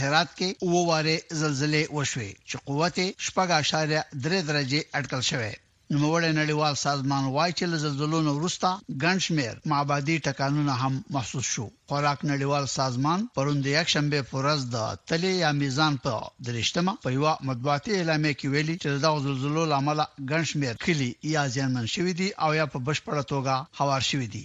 هرات کې اووه وارې زلزلې وشوې چې قوت یې شپږ اعشاریه درې درجې اټکل شوی. نوموړی نړیوال سازمان وايي چې له زلزلو نه وروسته ګڼ شمېر معبدي ټکانونه هم محسوس شو. خوراک نړیوال سازمان پرون د یکشنبې په ورځ د تلې یا میزان په درېشتمه په یوه مطبوعاتي اعلامیه کې ویلي چې د دغو زلزلو له امله ګڼ شمېر کلي یا زیانمن شوي دي او یا په بشپړه توګه هوار شوي دي.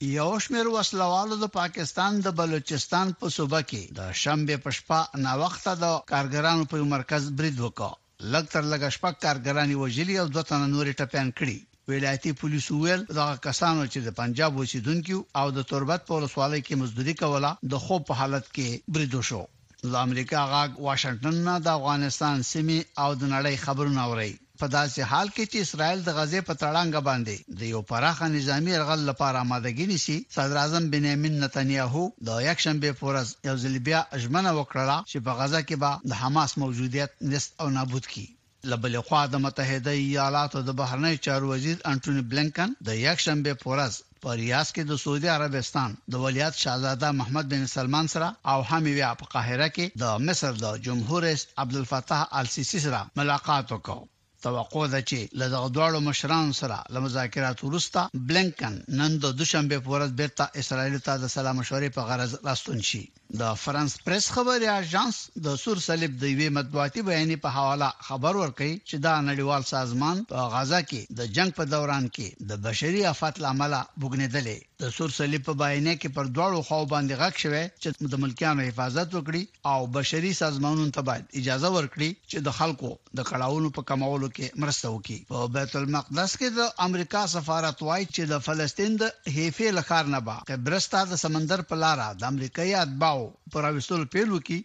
یو شمېر وسله والو د پاکستان د بلوچستان په صوبه کې د شنبې په شپه ناوخته د کارګرانو په یو مرکز برید وکړ. لږ تر لږه شپږ کارګران یې وژلي او دوه تنه نور یې ټپیان کړي. ولایتي پولیسو وویل، دغه کسانو چې د پنجاب اوسېدونکي وو او د تربت په ولسوالۍ کې مزدوري کوله، د خوب په حالت کې برید وشو. د امریکا غږ واشنګټن نه د افغانستان، سیمې او د نړۍ خبرونه اورئ. په داسې حال کې چې اسراییل د غزې په تړانګه باندې د یو پراخه نظامي یرغل لپاره امادګي نیسي، صدراعظم بنیامین نتنیاهو د یکشنبې په ورځ یو ځل بیا ژمنه وکړله چې په غزه کې به د حماس موجودیت نیست او نابود کړي. له بلې خوا د متحده ایالاتو د بهرنیو چارو وزیر انټوني بلینکن د یکشنبې په ورځ په ریاض کې د سعودي عربستان د ولیعهد شهزاده محمد بن سلمان سره او هم یې بیا په قاهره کې د مصر د جمهور رئیس عبدالفتاح السیسي سره ملاقات وکړ. توقع ده چې له دغه دواړو مشرانو سره له مذاکراتو وروسته بلینکن نن د دوشنبې په ورځ بېرته اسراییلو ته د سلا مشورې په غرض راستون شي. د فرانس پریس خبري آژانس د سور صلیب د یوې مطبوعاتي بیانیې په حواله خبر ورکوي چې دا نړیوال سازمان په غزه کې د جنګ په دوران کې د بشري آفت له امله بوږنېدلی. د سور صلیب په بیانیه کې پر دواړو خواو باندې غږ شوی چې د ملکیانو حفاظت وکړي او بشري سازمانونو ته باید اجازه ورکړي چې د خلکو د کړاونو په کمولو کې مرسته وکړي. په بیت المقدس کې د امریکا سفارت وايي چې د فلسطین د حیفې له ښار نه به قبرس ته د سمندر په لاره د امریکايي اتباعو په راوستلو پیل وکړي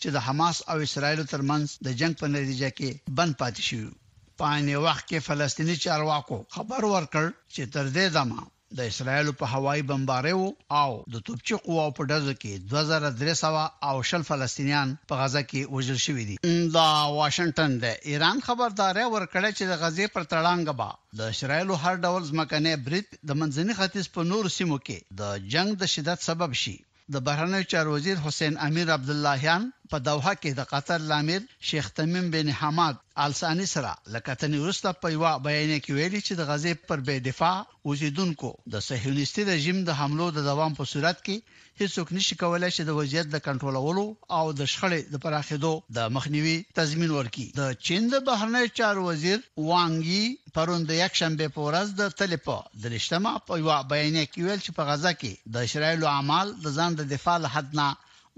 چې د حماس او اسراییلو ترمنځ د جنګ په نتیجه کې بند پاتې شوي وو. په عین وخت کې فلسطیني چارواکو خبر ورکړ چې تر دې دمه د اسراییلو په هوایي بمباریو او د توپچي قواو په ډزو کې دوه زره درې سوه او شل فلسطینیان په غزه کې وژل شوي دي. د واشنګټن د ایران خبرداری ورکړی چې د غزې پر تړانګه به د اسراییلو هر ډول ځمکنی برید د منځني ختیځ په نورو سیمو کې د جنګ د شدت سبب شي. د بهرنیو چارو وزیر حسین امیر عبداللهیان په دوحه کې د قطر له امیر شیخ تمیم بن حماد ال ثاني سره له کتنې وروسته په یوه بیانیه کې ویلي چې د غزې پر بې دفاع اوسېدونکو د صهیونیستي رژیم د حملو د دوام په صورت کې هیڅوک نشي کولای چې د وضعیت د کنټرولولو او د شخړې د پراخېدو د مخنیوي تضمین ورکړي. د چین د بهرنیو چارو وزیر وانګ یي پرون د یکشنبې په ورځ د تلې په درشتمه په یو بیانیه کې ویل چې په غزه کې د اسرایل عمل د ځان د دفاع له حد نه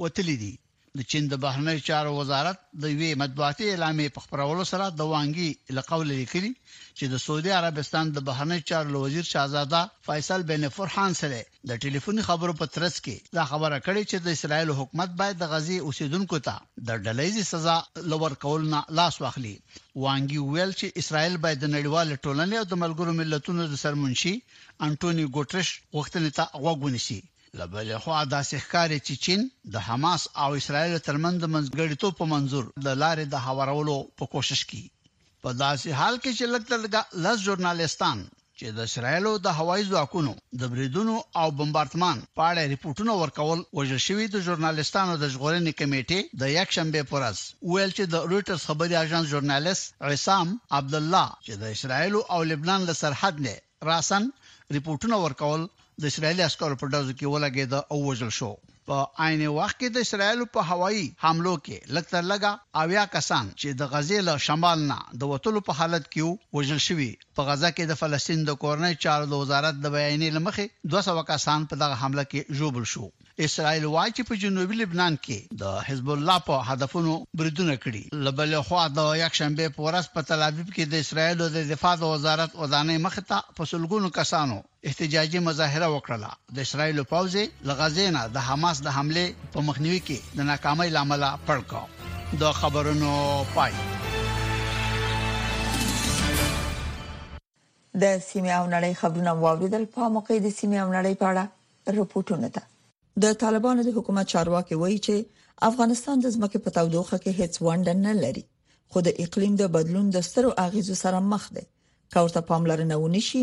وتلی دی د چین د بهرنیو چارو وزارت د وی مطبوعاتي اعلامیې په خبرولو سره د وانګي لقول لیکلي چې د سعودي عربستان د بهرنیو چارو وزیر شاهزاده فیصل بن فرحان سره د ټیلیفوني خبرو په ترڅ کې دا خبره کړې چې د اسراییلو حکومت باید د غزې اوسېدونکو ته د ډلهییزې سزا له ورکولو نه لاس واخلي. وانګ يي وویل چې اسراییل باید د نړیوالې ټولنې او د ملګرو ملتونو د سرمنشي انټوني ګوټرش غوښتنې ته غوږ ونیسي. له بلې خوا داسې ښکاري چې چین د حماس او اسراییلو ترمنځ د منځګړیتوب په منظور د لارې د هوارولو په کوشش کې په داسې حال کې چې لږ تر لږه لس ژورنالیستان چې د اسرایلو د هوایي ځواکونو د بریدونو او بمبارتمان په اړه رپورټونه ورکول وژل شوي د ژورنالیستانو د ژغورنې کمیټې د یک شنبه پر ورځ ویل چې د رویټرز خبري اژانس ژورنالیست عصام عبدالله چې د اسرایلو او لبنان له سرحد نه راسن رپورټونه ورکول د اسرایلی عسکرو په ډزو کې ولګېد او وژل شو په عین وخت کې د اسرایل په هوایي حملو کې لږ تر لږه اویا کسان چې د غزې له شمال نه د وتلو په حالت کې وو وژل شوي په غزه کې د فلسطین د کورنۍ چارو د وزارت د بیانیې له مخې 200 کسان په دغه حمله کې ژوبل شو اسراییل وايي چې په جنوبي لبنان کې د حزب الله په هدفونو بریدونه کړي. له بلې خوا د یکشنبې په ورځ په تلابیب کې د اسراییلو د دفاع د وزارت ودانۍ مخې ته په سلګونو کسانو احتجاجي مظاهره وکړله. د اسراییلو پوځ یې له غزې نه د حماس د حملې په مخنیوي کې د ناکامۍ له امله پړ کړ. د خبرونو پای. د سیمې او نړۍ خبرونه مو واوریدل په موقع د سیمې او نړۍ په اړه رپورټونه ده. د طالبانو د حکومت چارواکي وایي چې افغانستان د ځمکې په تودوخه کې هیڅ ونډه نه لري خو د اقلیم د بدلون د سترو اغیزو سره مخ دی که ورته پاملرنه ونشي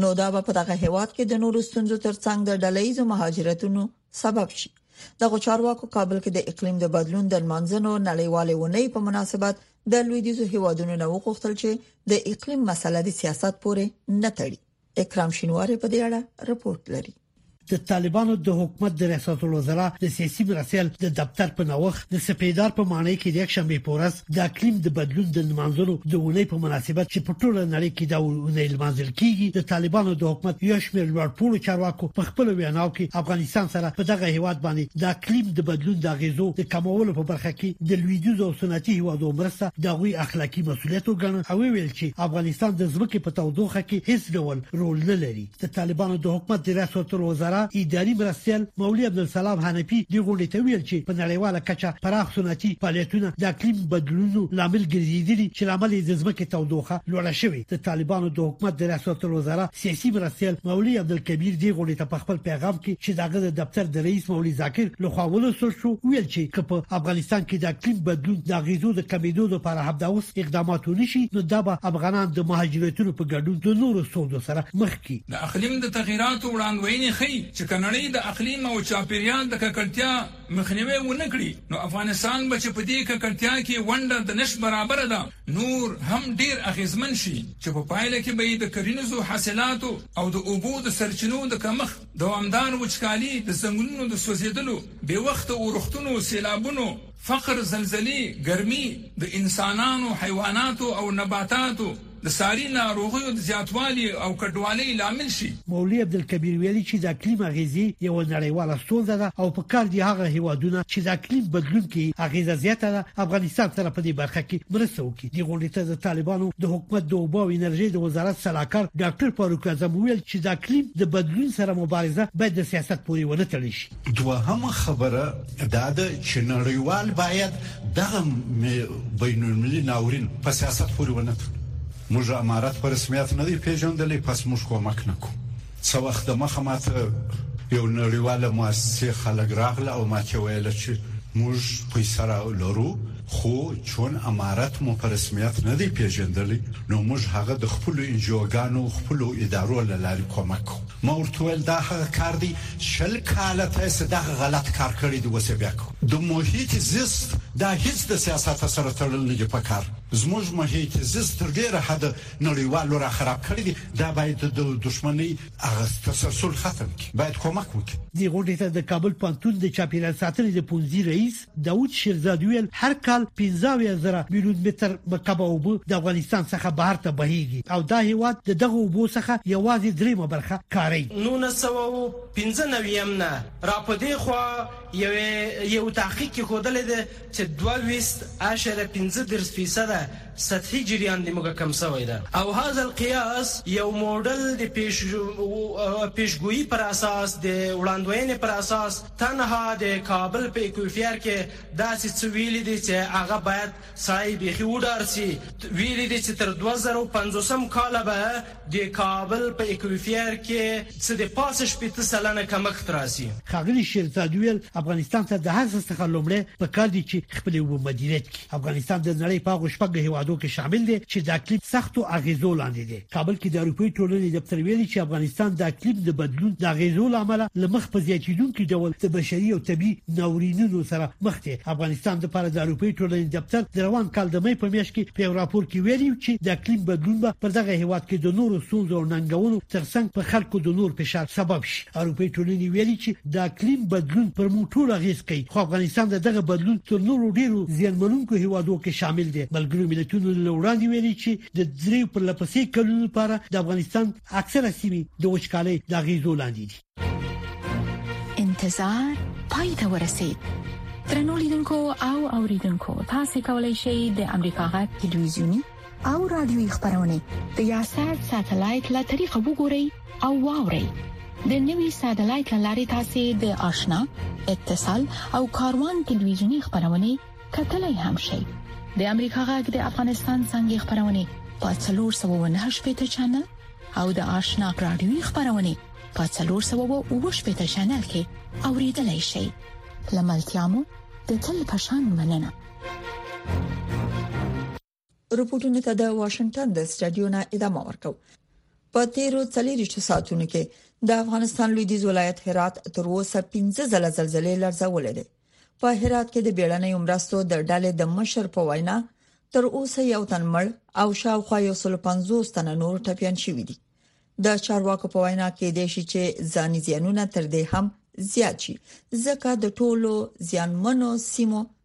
نو دا به په دغه هیواد کې د نورو ستونزو ترڅنګ د ډلېزو مهاجرتونو سبب شي دغه چارواکو کابل کې د اقلیم د بدلون د منځنو نړیوالې ونې په مناسبت د لویدیزو هیوادونو نه وغوښتل چې د اقلیم مسله د سیاست پورې نه تړي اکرام شینواری په دې اړه رپورت لري د طالبانو د حکومت د ریاست الوزرا د سیاسي مرسل د دفتر په نوښ د سپېدار په ماڼۍ کې د یکشنبې په ورځ د اقلیم د بدلون د نمانځلو د اونۍ په مناسبت چې په ټوله نړۍ کې دا اونۍ لمانځل کیږي د طالبانو د حکومت یو شمېر لوړپوړو چارواکو په خپل ویناو کې افغانستان سره په دغه هیواد باندې د اقلیم د بدلون د اغیزو د کمولو په برخه کې د لویدیځ او صنعتي هیوادو مرسته د غوي اخلاقی مسولیت وګڼه او ویل چې افغانستان د ځمکې په تودوخه کې هیڅ ډول رول نه لري د طالبانو د حکومت د ریاست الوزرا اداري مرستیال مولوي عبدالسلام حنفي د غونډې ته ویل چې په نړیواله کچه پراخ صنعتي فعالیتونه د اقلیم بدلونونو لامل ګرځېدلي چې لامل یې د ځمکې تودوخه لوړه شوې د طالبانو د حکومت د ریاست الوزرا سیاسي مرستیال مولوي عبدالکبیر دې غونډې ته په خپل پیغام کې چې دغه د دفتر د رئیس مولوي ذاکر لخوا ولوستل شو ویل چې که په افغانستان کې د اقلیم بدلون د اغیزو د کمیدو لپاره همدا اوس اقدامات ونشي نو دا به افغانان د مهاجرتونو په ګډون د نورو ستونزو ګواښونو سره مخ کړي. د اقلیم د تغیراتو وړاندوینې ښيي چې که نړۍ د اقلیم او چاپیریال د ککړتیا مخنیوی ونه کړي نو افغانستان به چې په دې ککړتیا کې ونډه د نشت برابره ده نور هم ډیر اغیزمن شي چې په پایله کې به یې د کرینیزو حاصلاتو او د اوبو د سرچینو د کمښت، دوامدار وچکالي، د ځنګلونو د سوځیدلو، بې وخته اورښتونو، سیلابونو، فقر، زلزلې، ګرمي، د انسانانو، حیواناتو او نباتاتو د ساري ناروغیو د زیاتوالي او کډوالۍ لامل شي. مولوي عبدالکبیر ویلي چې د اقلیم اغېزې یوه نړیواله ستونزه ده او په کار دي هغه هېوادونه چې د اقلیم بدلون کې یې اغېزه زیاته ده، افغانستان سره په دې برخه کې مرسته وکړي. دې غونډې ته د طالبانو د حکومت د اوبو او انرژۍ د وزارت سلاکار ډاکټر فاروق اعظم وویل چې د اقلیم د بدلون سره مبارزه باید د سیاست پورې ونه تړل شي. دوهمه خبره دا ده چې نړیوال باید دغه بین المللي ناورین په سیاست پورې ونه تړي موږ امارت په رسمیت نه دی پیژندلی پس موږ کومک نه کوو څه وخت د مخه ماته یو نړیواله مؤسسه خلک راغله او ماته ویل چې موږ پیسې را لرو خو چون امارت مو په رسمیت نه دی پیژندلی نو موږ هغه د خپل انجوګانو خپل ادارو لارې کومک کوو ما ورته وویل دا هغه کار دی چې شل کاله تاسې دغه غلط کار کړی دی اوس یې بیا کوئ د محیط زیست دا هیڅ د سیاست سره تړل نه دي پکار زموږ محیط زیست تر ډیره حد نړیوالو را خراب کړی دی دا باید د دښمنۍ هغه تسلسل ختم کړي باید کومک وکړي دې غونډې ته د کابل پوهنتون د چاپیریال ساتنې د پوهنځي رئیس داود شیرزاد ویل هر کال 15 زره میلیون متر مکعب اوبه د افغانستان څخه بهر ته بهیږي او دا هیواد د دغه اوبو څخه یوازې دریمه برخه کاري 1995 نه را په دې خوا یو یو تحقیق کې خودلې ده چې 22.15 فیصد سطحي جریان د موږ کم شوی ده او هاذا القياس یو موډل د پیش پیشګویی پر اساس د وړاندوینې پر اساس تنها د کابل په اکویفیر کې داسې څه ویلي دي چې هغه باید سړی بیخي وډار سي ویلي دي چې تر 2050 کاله به د کابل په اکویفیر کې څه د پاسه شپېته سلنه کمښت راسي ښاغلي شیرزاد ویل افغانستان ته د هر څه څخه لومړی په کار دي چې خپل وب مدیریت کړي افغانستان د نړۍ په هغو شپږ هیوادو کې شامل دی چې د اقلیم سختو اغیزو لاندې دی کابل کې د اروپایي ټولنې دفتر ویلي چې افغانستان د اقلیم د بدلون د اغیزو لامل له مخ په زیاتیدونکو ډول د بشري او طبي ناورینونو سره مخ دی افغانستان د پاره د اروپایي ټولنې دفتر د روان کال د مې په میاشت کې په راپور کې ویلي چې د اقلیم بدلون به پر دغه هیواد کې د نورو ستونزو او ننګونو ترڅنګ په خلکو د نور فشار سبب شي اروپایي ټولنې ویلي چې د اقلیم بدلون پر موږ ټول اغیز کوي خو افغانستان دغه بدلون تر نورو ډیرو زیانمنونکو هیوادو کې شامل دی ملګرو ملتونو لوړاندې ویلي چې د دریو پرلپسې کلونو لپاره د افغانستان اکثره سیمې د وچکالۍ د غیزو لاندې دي انتظار پای ته ورسید ترنو لیدونکو او اوریدونکو تاسو کولی شئ د امریکا غا ټلویزیونی او رادیوي خبرونه د یاشات ساتلایت له طریقو وګورئ او واورئ د نوي ساتلایت لارې تاسو د آشنا اتصال او کاروان ټلویزیونی خبرونه کتلای هم شئ د امریکا غږ د افغانستان څنګه خبرونه په 309 شپږ چنل او د آشنا رادیوي خبرونه په 309 شپږ چنل کې اوریدلای شئ لملتيامو د تل پشان مننه رپورټونو ته د واشنگټن د سټډیو نه ادامه ورکو په تیرو 24 ساعتونو کې د افغانستان لویدیځ ولایت هرات تر اوسه 15 ځله زلزلې لړزولې دي په هرات کې د بیړنۍ مرستو د ډلې د مشر په وینا تر اوسه یو تن مړ او شاوخوا 150 تنه نور ټپيان شوي دي د چارواکو په وینا کې د شي چې ځاني زیانونه تر دې هم زیات شي ځکه د ټولو زیانمنو سیمو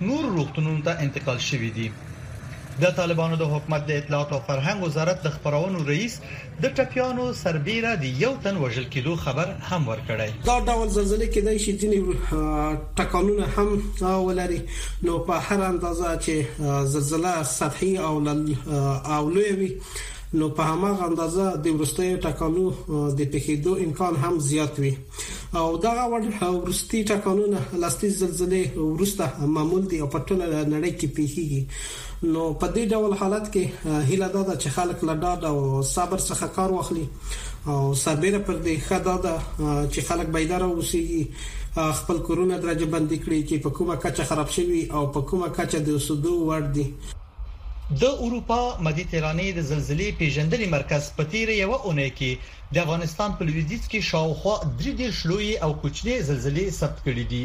نورو روغتونونو ته انتقال شوي دي. د طالبانو د حکومت د اطلاعات او فرهنګ وزارت د خپرونو رئیس د ټپیانو سربیره د یو تن وژل کیدو خبر هم ورکړی. دا ډول زلزلې کیدای شي ځینې ټکانونه هم ولري نو په هره اندازه چې زلزله سطحي او لویه وي نو په هماغه اندازه د وروستیو ټکانو د پیښیدو امکان هم زیات وي. او دغه وړ ورستي ټکانونه لستیز زلزلې ورسته معمول دي او په ټوله نړۍ کې پیخيږي نو په دې ډول حالت کې هیله ده چې خلک له ډاډ او صبر څخه کار واخلي او سربېره پر دې خدا ده چې خلک بيدار اوسي خپل کورونه درجه بندي کړي چې په کومه کچه خراب شوي او په کومه کچه د اوسېدو وړ دي د اروپا مدیترانې د زلزلې پیژندنې مرکز په تیره یوه اونۍ کې د افغانستان په لویدیځ کې شاوخوا 33 لوی او کوچني زلزلې ثبت کړې دي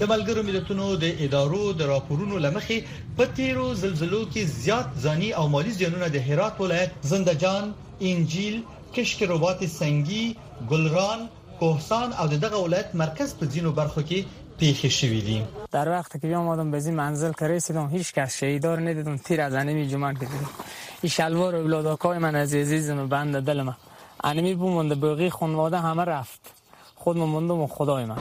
د ملګرو ملتونو د ادارو د راپورونو لمخې په تیرو زلزلو کې زیات ځاني او مالی زیانونه د هرات ولایت زندجان، انجیل، کشک رباط سنگی، ګلران، کوهسان او دغه ولایت مرکز په ځینو برخو کې پېښې شوي دي. در وقت که بیام آدم به زی منزل که رسیدم هیچ کس شهیدا را ندیدم تیر از انمی جمن که دیدم ای شلوار و ولاداکای من از عزیز من بند دل من انمی بومند بوغی خونواده همه رفت خود من مندم و خدای من.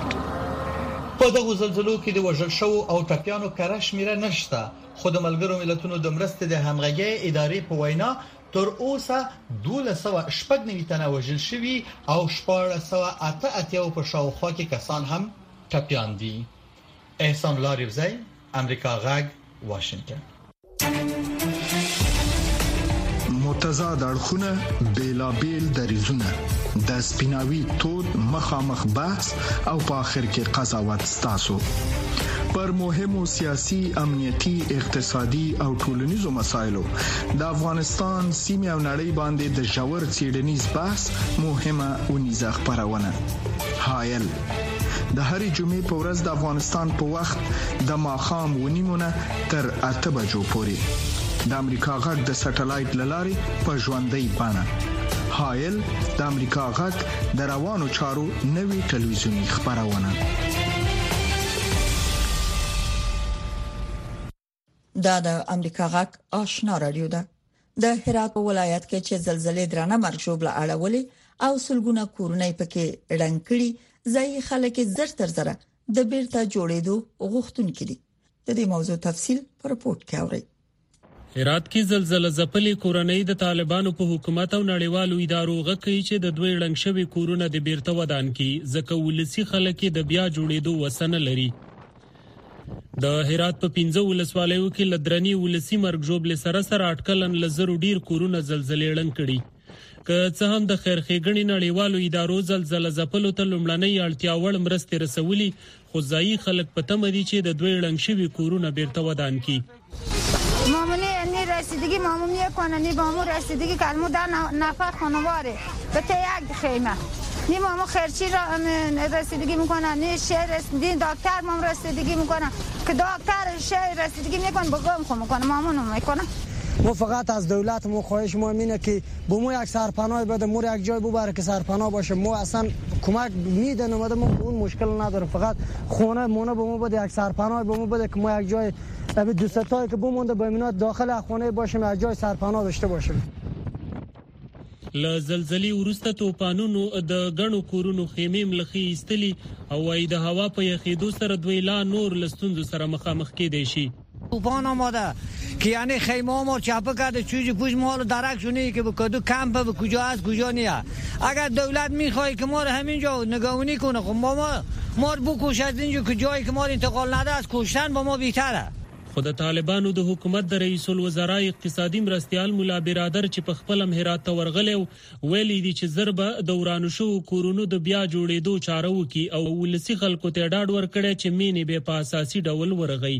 په دغو زلزلو کې د وژل شوو او ټپیانو کره شمېره نشته، خو د ملګرو ملتونو د مرستې د همغږۍ ادارې په وینا، تر اوسه دوولس سوه شپږ نوي تنه وژل شوي او شپاړس سوه اته اتیاو په شاوخوا کې کسان هم ټپیان دي. احسان الله ریوزی، امریکا غږ، واشنګټن. متضاد اړخونه بیلابیل دریزونه د سپیناوي تود مخامخ بحث او په اخر کې قضاوت ستاسو پر مهمو سیاسي، امنیتي، اقتصادي او ټولنیزو مسایلو د افغانستان سیمه او نړۍ باندې د ژور چیډنیز بحث مهمه اونیزه خبرونه هایل د هرې جمعې په ورځ د افغانستان په وخت د ماخام ونیمونه تر اته بجو پورې د امریکا غږ د سټلایټ لارې په ژوندۍ بانه هایل د امریکا غږ د روانو چارو نوي ټلویزیونی خبرونه دا د امریکا غږ آشنا رادیو ده د هرات په ولایت کې چې زلزلې درنه مرګ ژوبله اړولې او سلګونه کورونه پکې ړنګ کړي ځای خلک زر تر زر د بیرته جوړېدو غوښتونکي دي د دې موضوع تفصيل په رپورت کې اورئ هرات کې زلزلې ځپلې کورنۍ د طالبانو په حکومت او نړیوالو ادارو غکې چې د دوی ړنګ شوی کورونه د بیرته ودان کړي ځکه ولسی خلک د بیا جوړېدو وسنه لري د هرات په پنځه ولسوالیو کې له درنې ولسی مرګ ژوبلې سره سره اټکلن له زرو ډیر کورونه زلزلې ړنګ کړي که څه هم د خیرښېګڼې نړیوالو ادارو زلزله ځپلو ته لومړنۍ اړتیا وړ مرستې رسولي خو ځایي خلک په تمه دي چې د دوی ړنګ شوي کورونه بیرته ودان کړي مامونی انی رسیدگی مامو میکنه نی بامو رسیدگی که مو در نفر خانواره به ته یک خیمه نی مامو خیرچی را رسیدگی میکنه نی شهر رسیدگی دکتر مام رسیدگی میکنه که دکتر شهر رسیدگی میکنه بگم خو میکنه مامونو میکنه ما فقط از دولت ما خواهش ما اینه که به ما یک سرپناه بده ما یک جای ببره که سرپناه باشه ما اصلا کمک میدن اومده ما اون مشکل نداره فقط خونه مونه به ما بده یک سرپناه به ما بده که ما یک جای ابي دوستای که بمونده به امینات داخل اخوانه باشیم از جای سرپناه داشته باشیم له زلزلې وروسته توپانونو د ګڼو کورونو خیمې ملخي ایستلي او وایي د هوا په یخېدو سره دوی لا نور له ستونزو سره مخامخ کېدای شي. طوفان آمده که یعنی خیمه ما چپه کرده چیزی پوش مال درک شو نیه که به کدو کمپ به کجا هست کجا نیه. اګر دولت میخواهی که مارا همینجا نگهونی کنه خو ما مار بکش از اینجا که جایی که مار انتقال نده از کشتن با ما بیتره. خو د طالبانو د حکومت د رئیس الوزرا اقتصادي مرستیال ملا برادر چې په خپله هم هرات ته ورغلی و، ویلي دي چې زر به د ورانو شوو کورونو د بیا جوړېدو چاره وکړي او ولسي خلکو ته یې ډاډ ورکړی چې مېنې به یې په اساسي ډول ورغوي.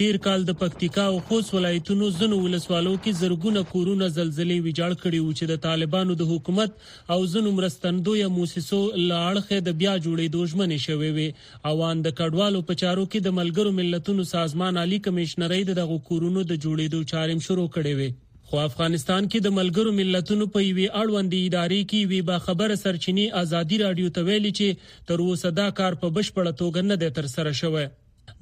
تېر کال د پکتیکا او خوست ولایتونو ځینو ولسوالو کې زرګونه کورونه زلزلې ویجاړ کړي وو چې د طالبانو د حکومت او ځینو مرستندویه موسسو له اړخه د بیا جوړېدو ژمنې شوې وې او ان د کډوالو په چارو کې د ملګرو ملتونو سازمان عالي کمېشنرۍ د دغو کورونو د جوړېدو چارېم شروع کړې وې. خو افغانستان کې د ملګرو ملتونو په یوې اړوندې ادارې کې یوې باخبره سرچینې ازادي راډیو ته ویلي چې تر اوسه دا کار په بشپړه توګه نه دی ترسره شوی.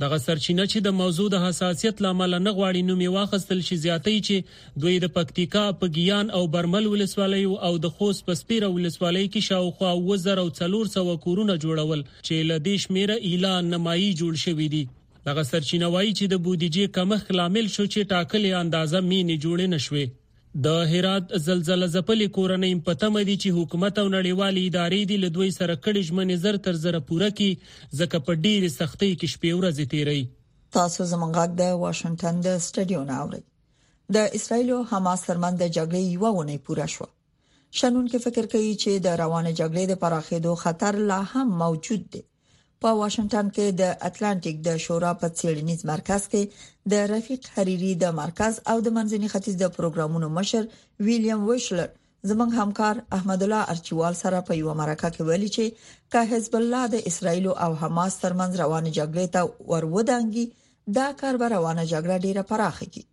دغه سرچینه چې د موضوع د حساسیت له امله نه غواړي نوم یې واخیستل شي زیاتوي چې دوی د پکتیکا په ګیان او برمل ولسوالیو او د خوست په سپیره ولسوالۍ کې شاوخوا اووه زره او څلور سوه کورونه جوړول چې له دې شمېره ایله نمایي جوړ شوي دي. دغه سرچینه وایي چې د بودیجې کمښت لامل شو چې ټاکلې اندازه مېنې جوړې نه شوې. د هرات زلزله ځپلې کورنۍ په تمه دي چې حکومت او نړیوالې ادارې دې له دوی سره کړې ژمنې زر تر زره پوره کړي، ځکه په ډېرې سختۍ کې شپې ورځې تېروي. تاسو زموږ غږ د واشنگټن د سټډیو نه اورئ. د اسرایل او حماس ترمنځ د جګړې یو ونې پوره شو. شنونکو فکر کوي چې د روانه جګړې د پراخېدو خطر لا هم موجود دی. په واشنگټن کې د اتلانټیک د شورا په چیرنیز مرکز کې د رفیق حریری د مرکز او د منځني ختیځ د پروګرامونو مشر ویلیام ویشلر زمنګ همکار احمد الله ارچوال سره په یو مرکه کې ویلي چې که حزب الله د اسرایل او حماس ترمنځ روانه جګړه ته ورودانګي دا کار به روانه جګړه ډیره پراخه کړي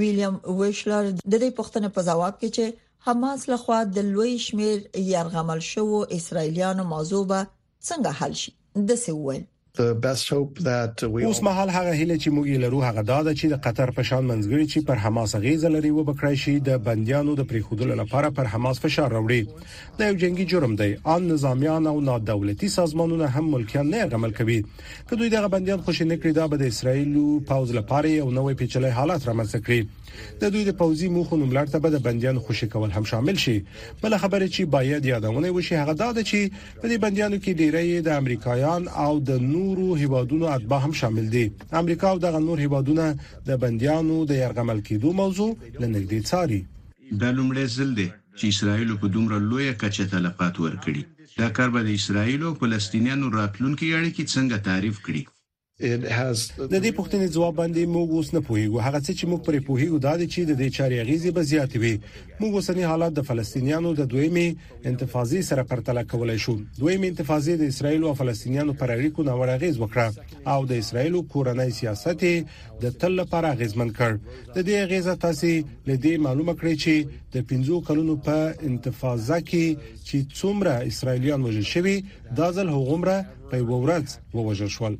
ویلیام ویشلر د دې پوښتنې په جواب کې چې حماس لخوا د لوی شمیر يرغمل شوو اسرایلیانو موضوع به څنګه حل شي د څه وویل اوس مهال هغه هله چې موږ لرو هغه دا ده چې د قطر په شان منځګړي چې پر حماس غیزه لري و بکړای شي د بنديانو د پریخودلو لپاره پر حماس فشار راوړي دا یو جنگي جرم دی ان نظامیان او نادولتي سازمانونه هم ملکیان نه غمل کوي که دوی دغه بنديان خوشی نکړي دا به د اسرایل پوز لپاره یو نوې پیچلې حالات رامنځته کړي د دوی د پوزي موخو نوملړ ته به د بنديان خوشی کول هم شامل شي بل خبره چې باید یادونه وشي هغه دا ده چې په دې بنديانو کې ډیری یې د امریکایان او د نورو هیوادونو اتباع هم شامل دي امریکا او دغه نور هیوادونه د بنديانو د يرغمل کېدو موضوع لنګدي څاري دا لومړی ځل دی چې اسراییلو په دومره لویه کچه تلفات ورکړي دا کار به د اسراییلو او فلسطینیانو راتلونکې اړیکې څنګه تعریف کړي؟ د دې پوښتنې ځواب باندې موږ اوس نه پوهیږو هغه څه چې موږ پرې پوهیږو دا دی چې د دې چارې اغیزې به زیاتې وي موږ اوسنی حالات د فلسطینیانو د دویمې انتفاضې سره پرتله کولای شو دویمې انتفاضې د اسرایل او فلسطینیانو پر اړیکو ناوړه اغیز وکړه او د اسرایل کورنۍ سیاست د تل لپاره اغیزمن کړ د دې اغیزه تاسو له دې معلومه کړئ چې د 15 کلونو په انتفاضه کې چې څومره اسرایلیان وژل شوی دا ځل هغومره په یوه ورځ ووژل شول.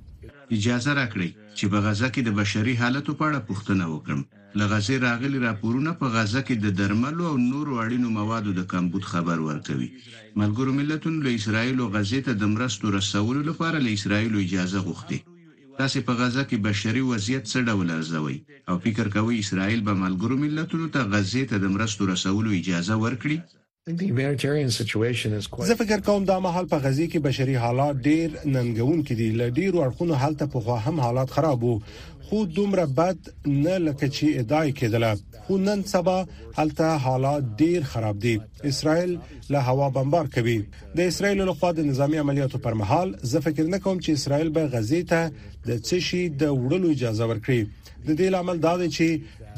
اجازه راکړئ چې په غزه کې د بشري حالتو په اړه پوښتنه وکړم. له غزې راغلي راپورونه په غزه کې د درملو او نورو اړینو موادو د کمبود خبر ورکوي. ملګرو ملتونو له اسراییلو غزې ته د مرستو رسولو لپاره له اسراییلو اجازه غوښتې. تاسې په غزه کې بشري وضعیت څه ډول ارزوئ او فکر کوئ اسراییل به ملګرو ملتونو ته غزې ته د مرستو رسولو اجازه ورکړي؟ زه فکر کوم دا مهال په غزې کې بشري حالات ډېر ننګونکي دي، له ډېرو اړخونو هلته پخوا هم حالات خراب وو، خو دومره بد نه لکه چې ادعا یې کېدله، خو نن سبا هلته حالات ډېر خراب دي، اسراییل له هوا بمبار کوي، د اسراییلو لخوا د نظامي عملیاتو پر مهال زه فکر نه کوم چې اسراییل به غزې ته د څه شي د وړلو اجازه ورکړي. د دې لامل دا دی چې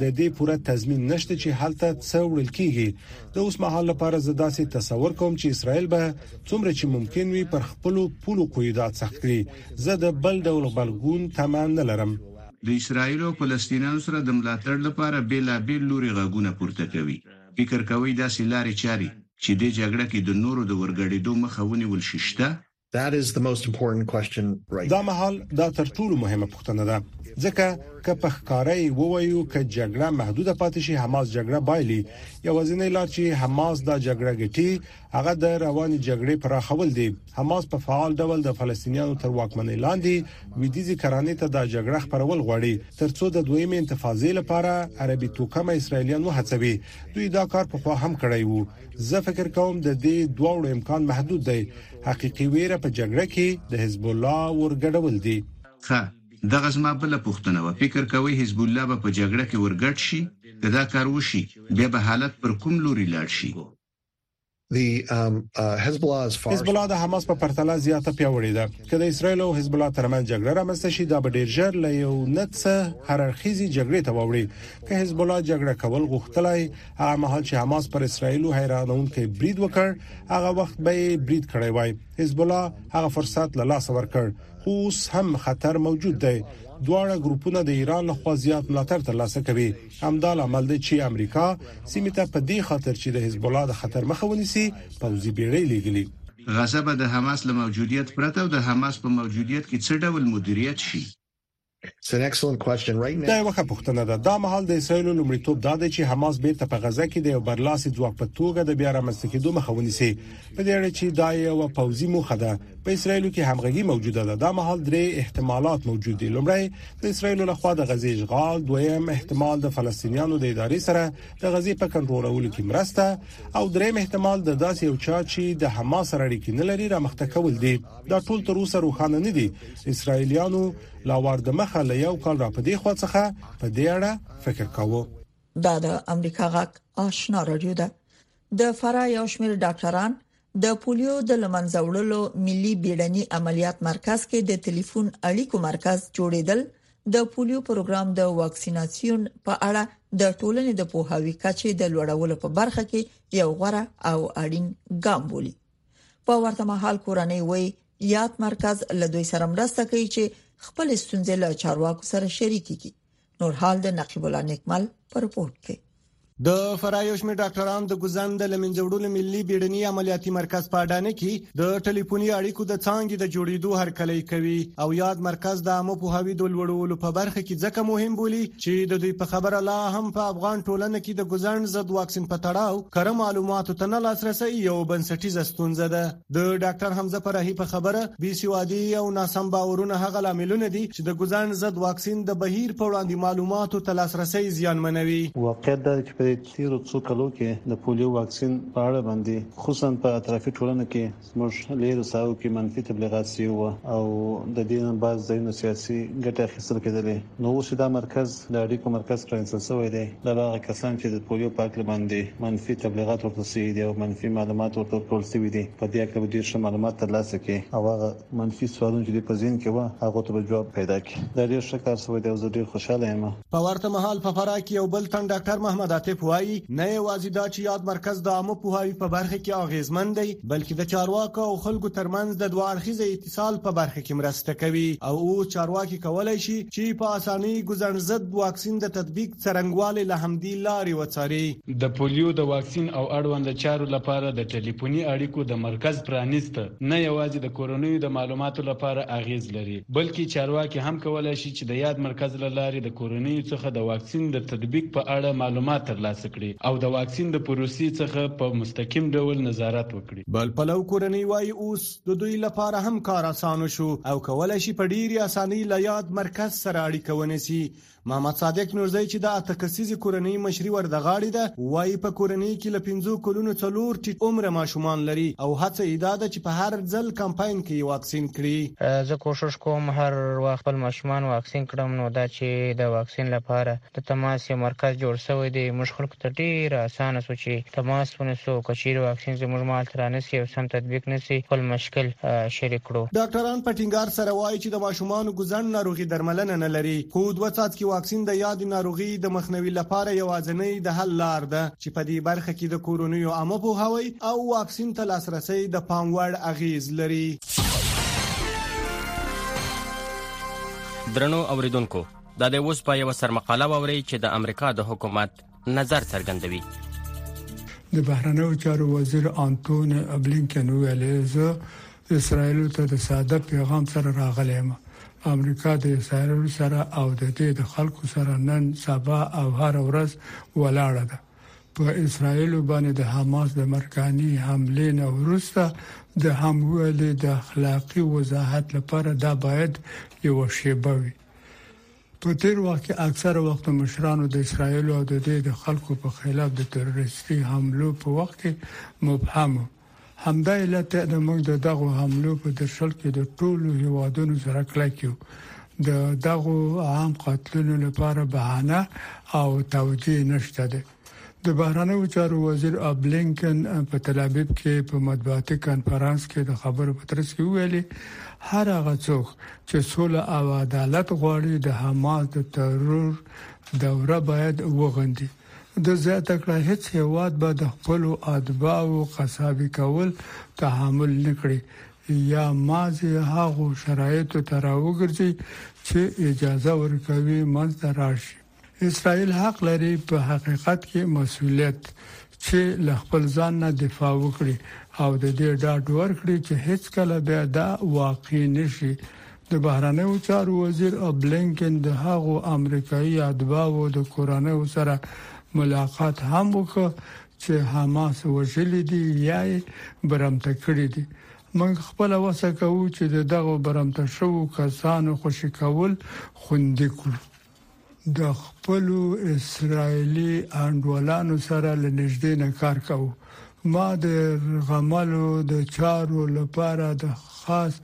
د دې پوره تضمین نشته چې هلته څه وړل کیږي د اوس مهال لپاره زه داسې تصور کوم چې اسرائیل به څومره چې ممکن وي پر خپل پولو قیدات سخت کړي زه د بل ډول غبرګون تمه نه لرم د اسرائیل او فلسطینیانو سره د ملاتړ لپاره بیلابیل لوري غږونه پورته کوي فکر کوي داسې لارې چارې چې دې جګړه کې د نورو د ورګډیدو مخه ونیول شي شته؟ دا مهال دا تر ټولو مهمه پوښتنه ده، ځکه که په ښکاره یې ووایو که جګړه محدوده پاتې شي، حماس جګړه بایلي. یوازینۍ لار چې حماس دا جګړه ګټي، هغه د رواني جګړې پراخول دي. حماس په فعال ډول د فلسطینیانو تر واکمنۍ لاندې لویدیځې کرانې ته دا جګړه خپرول غواړي، ترڅو د دویمې انتفاضې لپاره عربي توکمه اسرائیلیان وهڅوي. دوی دا کار پخوا هم کړی و. زه فکر کوم د دې دواړو امکان محدود دی. حقیقي ویره په جګړه کې د حزب الله ورګډول دي ښه دغه زما بل پوښتنه و فکر کوي حزب الله به په جګړه کې ورګډ شي که دا کار وشي بیا به حالت پر کوم لوري لاړ شي Um, uh, حزب الله د حماس په پرتله زیاته پیاوړې ده که د اسرایل او حزب الله ترمنځ جګړه رامنځته شي دا به ډیر ژر له یو نڅ هر اړخیزي جګړې ته ووړي که حزب الله جګړه کول غوښتلای هغه مهال چې حماس پر اسرایل حیرانونکي برید وکړ هغه وخت به برید کړی وای حزب الله هغه فرصت له لاس ورکړ خو اوس هم خطر موجود دی دواړه ګروپونه د ایران له خوا زیات ملاتړ ترلاسه کوي همدا لامل دی چې امریکا سیمه ته په دې خاطر چې د حزب الله د خطر مخه ونیسي پوځي بیړۍ لګلي غزه به د حماس له موجودیت پرته او د حماس په موجودیت کې څه ډول مدیریت شي دا یو ښه پوښتنه ده. دا مهال د اسراییلو لومړیتوب دا دی چې حماس بیرته په غزه کې د یو برلاسي ځواک په توګه د بیا رامنځته کېدو مخه ونیسي. په دې اړه چې دا یو پوځي موخه ده، په اسراییلو کې همغږي موجوده ده. دا مهال درې احتمالات موجود دي. لومړی، د اسراییلو لخوا د غزې اشغال، دویم احتمال د فلسطینیانو د ادارې سره د غزې په کنټرولولو کې مرسته او دریم احتمال د داسې یو چا چې د حماس سره اړیکې نه لري رامخته کول دي. دا ټول تر اوسه روښانه نه دي، اسرائیلیانو لا وار د مخه له یو کال را پدې خوا څخه په دې اړه فکر کاوه. دا د امریکا غږ آشنا رادیو ده. د فراه یو شمېر ډاکټران د پولیو د لمنځه وړلو ملي بیړني عملیات مرکز کې د ټلیفون اړیکو مرکز جوړیدل د پولیو پروګرام د واکسیناسیون په اړه د ټولنې د پوهاوي کچې د لوړولو په برخه کې یو غوره او اړین ګام بولي. په ورته مهال کورنۍ وایي یاد مرکز له دوی سره مرسته کوي چې خپل ستونزې له چارواکو سره شریکې کړي نور حال د نقیب الله نیکمل پر رپورت کې د فراه یو شمېر ډاکټران د ګوزن د لمنځه وړلو ملي بیړني عملیاتي مرکز په اډانه کې د ټلیفوني اړیکو د څانګې د جوړېدو هرکلی کوي او یاد مرکز د عامه پوهاوي د لوړولو په برخه کې ځکه مهم بولي چې د دوی په خبره لا هم په افغان ټولنه کې د ګوزڼ ضد واکسین په تړاو کره معلوماتو ته نه لاسرسی یو بنسټیزه ستونزه ده د ډاکټر حمزه فرحي په خبره بي سوادي او ناسم باورونه هغه لاملونه دي چې د ګوزڼ ضد واکسین د بهیر په وړاندې معلوماتو ته لاسرسی زیانمنوي واقعیت دا چې په تیرو څو کلو کې د پولیو واکسین په اړه باندې خصوصا په اطرافي ټولنه کې زموږ ليرو ساحو کې منفي تبليغات سوي وو او د دې نه بعض ځايونو سياسي ګټې اخيستل کېدلې نو اوس چې دا مرکز د اړيکو مرکز پرانيستل سوی دی دا به هغه کسان چې د پوليو په هکله باندې منفي تبليغات ورته سوي دي او منفي معلومات ورته ورکول سوي دي په دې هکله به ډېر ښه معلومات تر لاسه کړي او هغه منفي سوالونه چې دوی په ذهن کې وه هغو ته به جواب پيدا کړي دا ډېر ښه کار سوی دی او زه ډېر خوشحاله يم. په ورته مهال په فراه کې یو بل تن ډاکټر محمد عاطف وایي نه یوازې دا چې یاد مرکز د عامه پوهاوي په برخه کې اغیزمن دی بلکې د چارواکو او خلکو ترمنځ د دوه اړخیزه اتصال په برخه کې مرسته کوي او او چارواکي کولای شي چې په اسانۍ ګزن ضد واکسین د تطبیق څرنګوالی له همدې لارې وڅاري د پولیو د واکسین او اړوند چارو لپاره د ټلیفوني اړیکو د مرکز پرانیست نه یوازې د کورنیو د معلوماتو لپاره اغیز لري بلکې چارواکي هم کولای شي چې د یاد مرکز له لارې د کورنیو څخه د واکسین د تطبیق په اړه معلومات ترلاسه کړي او د واکسین د پروسې څخه په مستقیم ډول نظارت وکړي. بل پلو کورنۍ وايي، اوس د دوی لپاره هم کار اسانه شو او کولای شي په ډېرې اسانۍ له یاد مرکز سره اړیکه ونیسي. محمد صادق نورزی چې د اته کسیزې کورنۍ مشري وردغاړې ده، وايي په کورنۍ کې له پنځو کلونو څلور ټیټ عمره ماشومان لري او هڅه یې دا ده چې په هر ځل کمپاین کې واکسین کړي. زه کوشش کوم هر وخت خپل ماشومان واکسین کړم نو دا چې د واکسین لپاره د تماس یو مرکز جوړ شوی دی موږ خلکو ته ډېره اسانه شو چې تماس ونیسو او که چېرې واکسین زموږ مهال ته رانشي او سم تطبیق نشي خپل مشکل شریک کړو. ډاکټران په ټینګار سره وايي چې د ماشومانو ګوزڼ ناروغي درملنه نه لري خو دوه څاڅکي واکسین د یادې ناروغي د مخنوي لپاره یوازنۍ د حل لار ده. چې په دې برخه کې د کورنیو عامه پوهاوی او واکسین ته لاسرسي د پام وړ اغیز لري درنو اوریدونکو دا د اوس په یو سرمقاله ووري چې د امریکا د حکومت نظر څرګندوي د بهرنیو چارو وزیر انټونی بلینکن ویلي زه اسرایلو ته د ساده پیغام سره راغلی یم، امریکا د اسرایلو سره او د دې د خلکو سره نن، سبا او هره ورځ ولاړه ده. په اسرایلو باندې د حماس د مرګاني حملې نه وروسته ده هم وویلې د اخلاقي وضاحت لپاره دا باید یوه شیبه وي. په تیر وخت کې اکثره وخت مشرانو د اسرایلو او د دې د خلکو په خلاف د تروریستي حملو په وخت کې مبهم همدا علت دی موږ د دغو حملو په درشل کې د ټولو هیوادونو سره کلک یو د دغو عام قتلونو لپاره بهانه او توجیه نشته ده د بهرنیو چارو وزیر ابلینکن په تل ابیب کې په مطبوعاتي کانفرنس کې د خبرو په ترڅ کې ویلي هر هغه څوک چې سوله او عدالت غواړي د حماس د ترور دوره باید وغندي ده زیاته کړه، هېڅ هېواد به د خپلو اتباعو قصابي کول تحمل نه کړي یا مازې هغو شرایطو ته راوګرځي چې اجازه ورکوي منځ ته راشي. اسراییل حق لري په حقیقت کې مسوولیت چې له خپل ځان نه دفاع وکړي او د دې ډاډ ورکړي چې هېڅکله بیا دا واقع نه شي د بهرنیو چارو وزیر بلېنکن د هغو امریکايي اتباعو د کورنیو سره ملاقات هم وکړ چې حماس وژلي دي یا یې برمته کړي دي. موږ خپله وسه کوو چې د دغو برمته شوو کسانو خوشې کول خوندي کړو. د خپلو اسرایلي انډولانو سره له نږدې نه کار کاوه. ما د یرغملو د چارو لپاره د خاص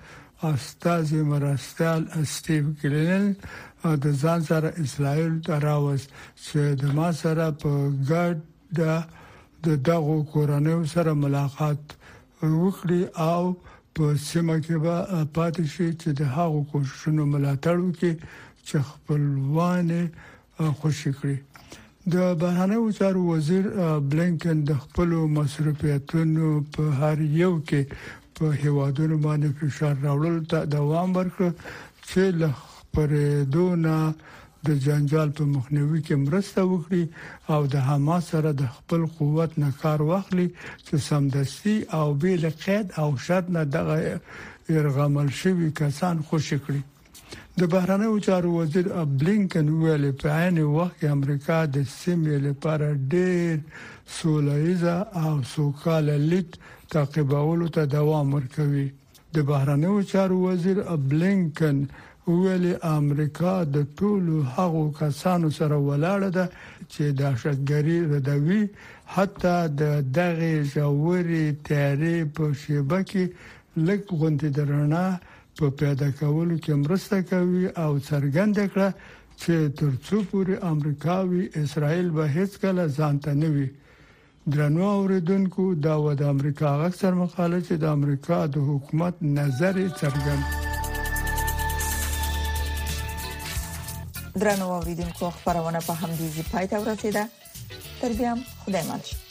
استازي مرستیال استیو ګرینل د ځان سره اسرایل ته راوست چې د ما سره په ګډه د دغو کورنیو سره ملاقات وکړي او په سیمه کې به پاتې شي چې د هغو کوششونو ملاتړ وکړي چې خپلوان خوشی کړي د بهرنیو چارو وزیر بلینکن د خپل مصرفیتونو په هر یو کې په هیوادونو باندې فشار راوړل ته دوام ورکړ چې له خبرېدو نه د جنجال په مخنیوي کې مرسته وکړي او د حماس سره د خپل قوت نه کار واخلي چې سمدستي او بې له قید او شرط نه دغه يرغمل شوي کسان خوشي کړي. د بهرنیو چارو وزیر بلینکن ویل په عین وخت کې امریکا د سیمې لپاره ډېر سولهییزه او سوکاله لید تعقیبولو ته دوام ورکوي. د بهرنیو چارو وزیر بلینکن وویل، امریکا د ټولو هغو کسانو سره ولاړه ده چې دهشتګري ردوي، حتی د دغې ژورې تیارې په شېبه کې لږ غوندې د رڼا په پیاده کولو کې مرسته کوي او څرګنده کړه چې تر څو پورې امریکا وي، اسرائیل به هېڅکله ځانته نه وي. درنو اوریدونکو دا و د امریکا غږ سر مقاله چې د امریکا د حکومت نظر څرګند درنو اوریدونکو خبرونه په هم دي چې پای ته ورسیده تر بیا خدای مالشه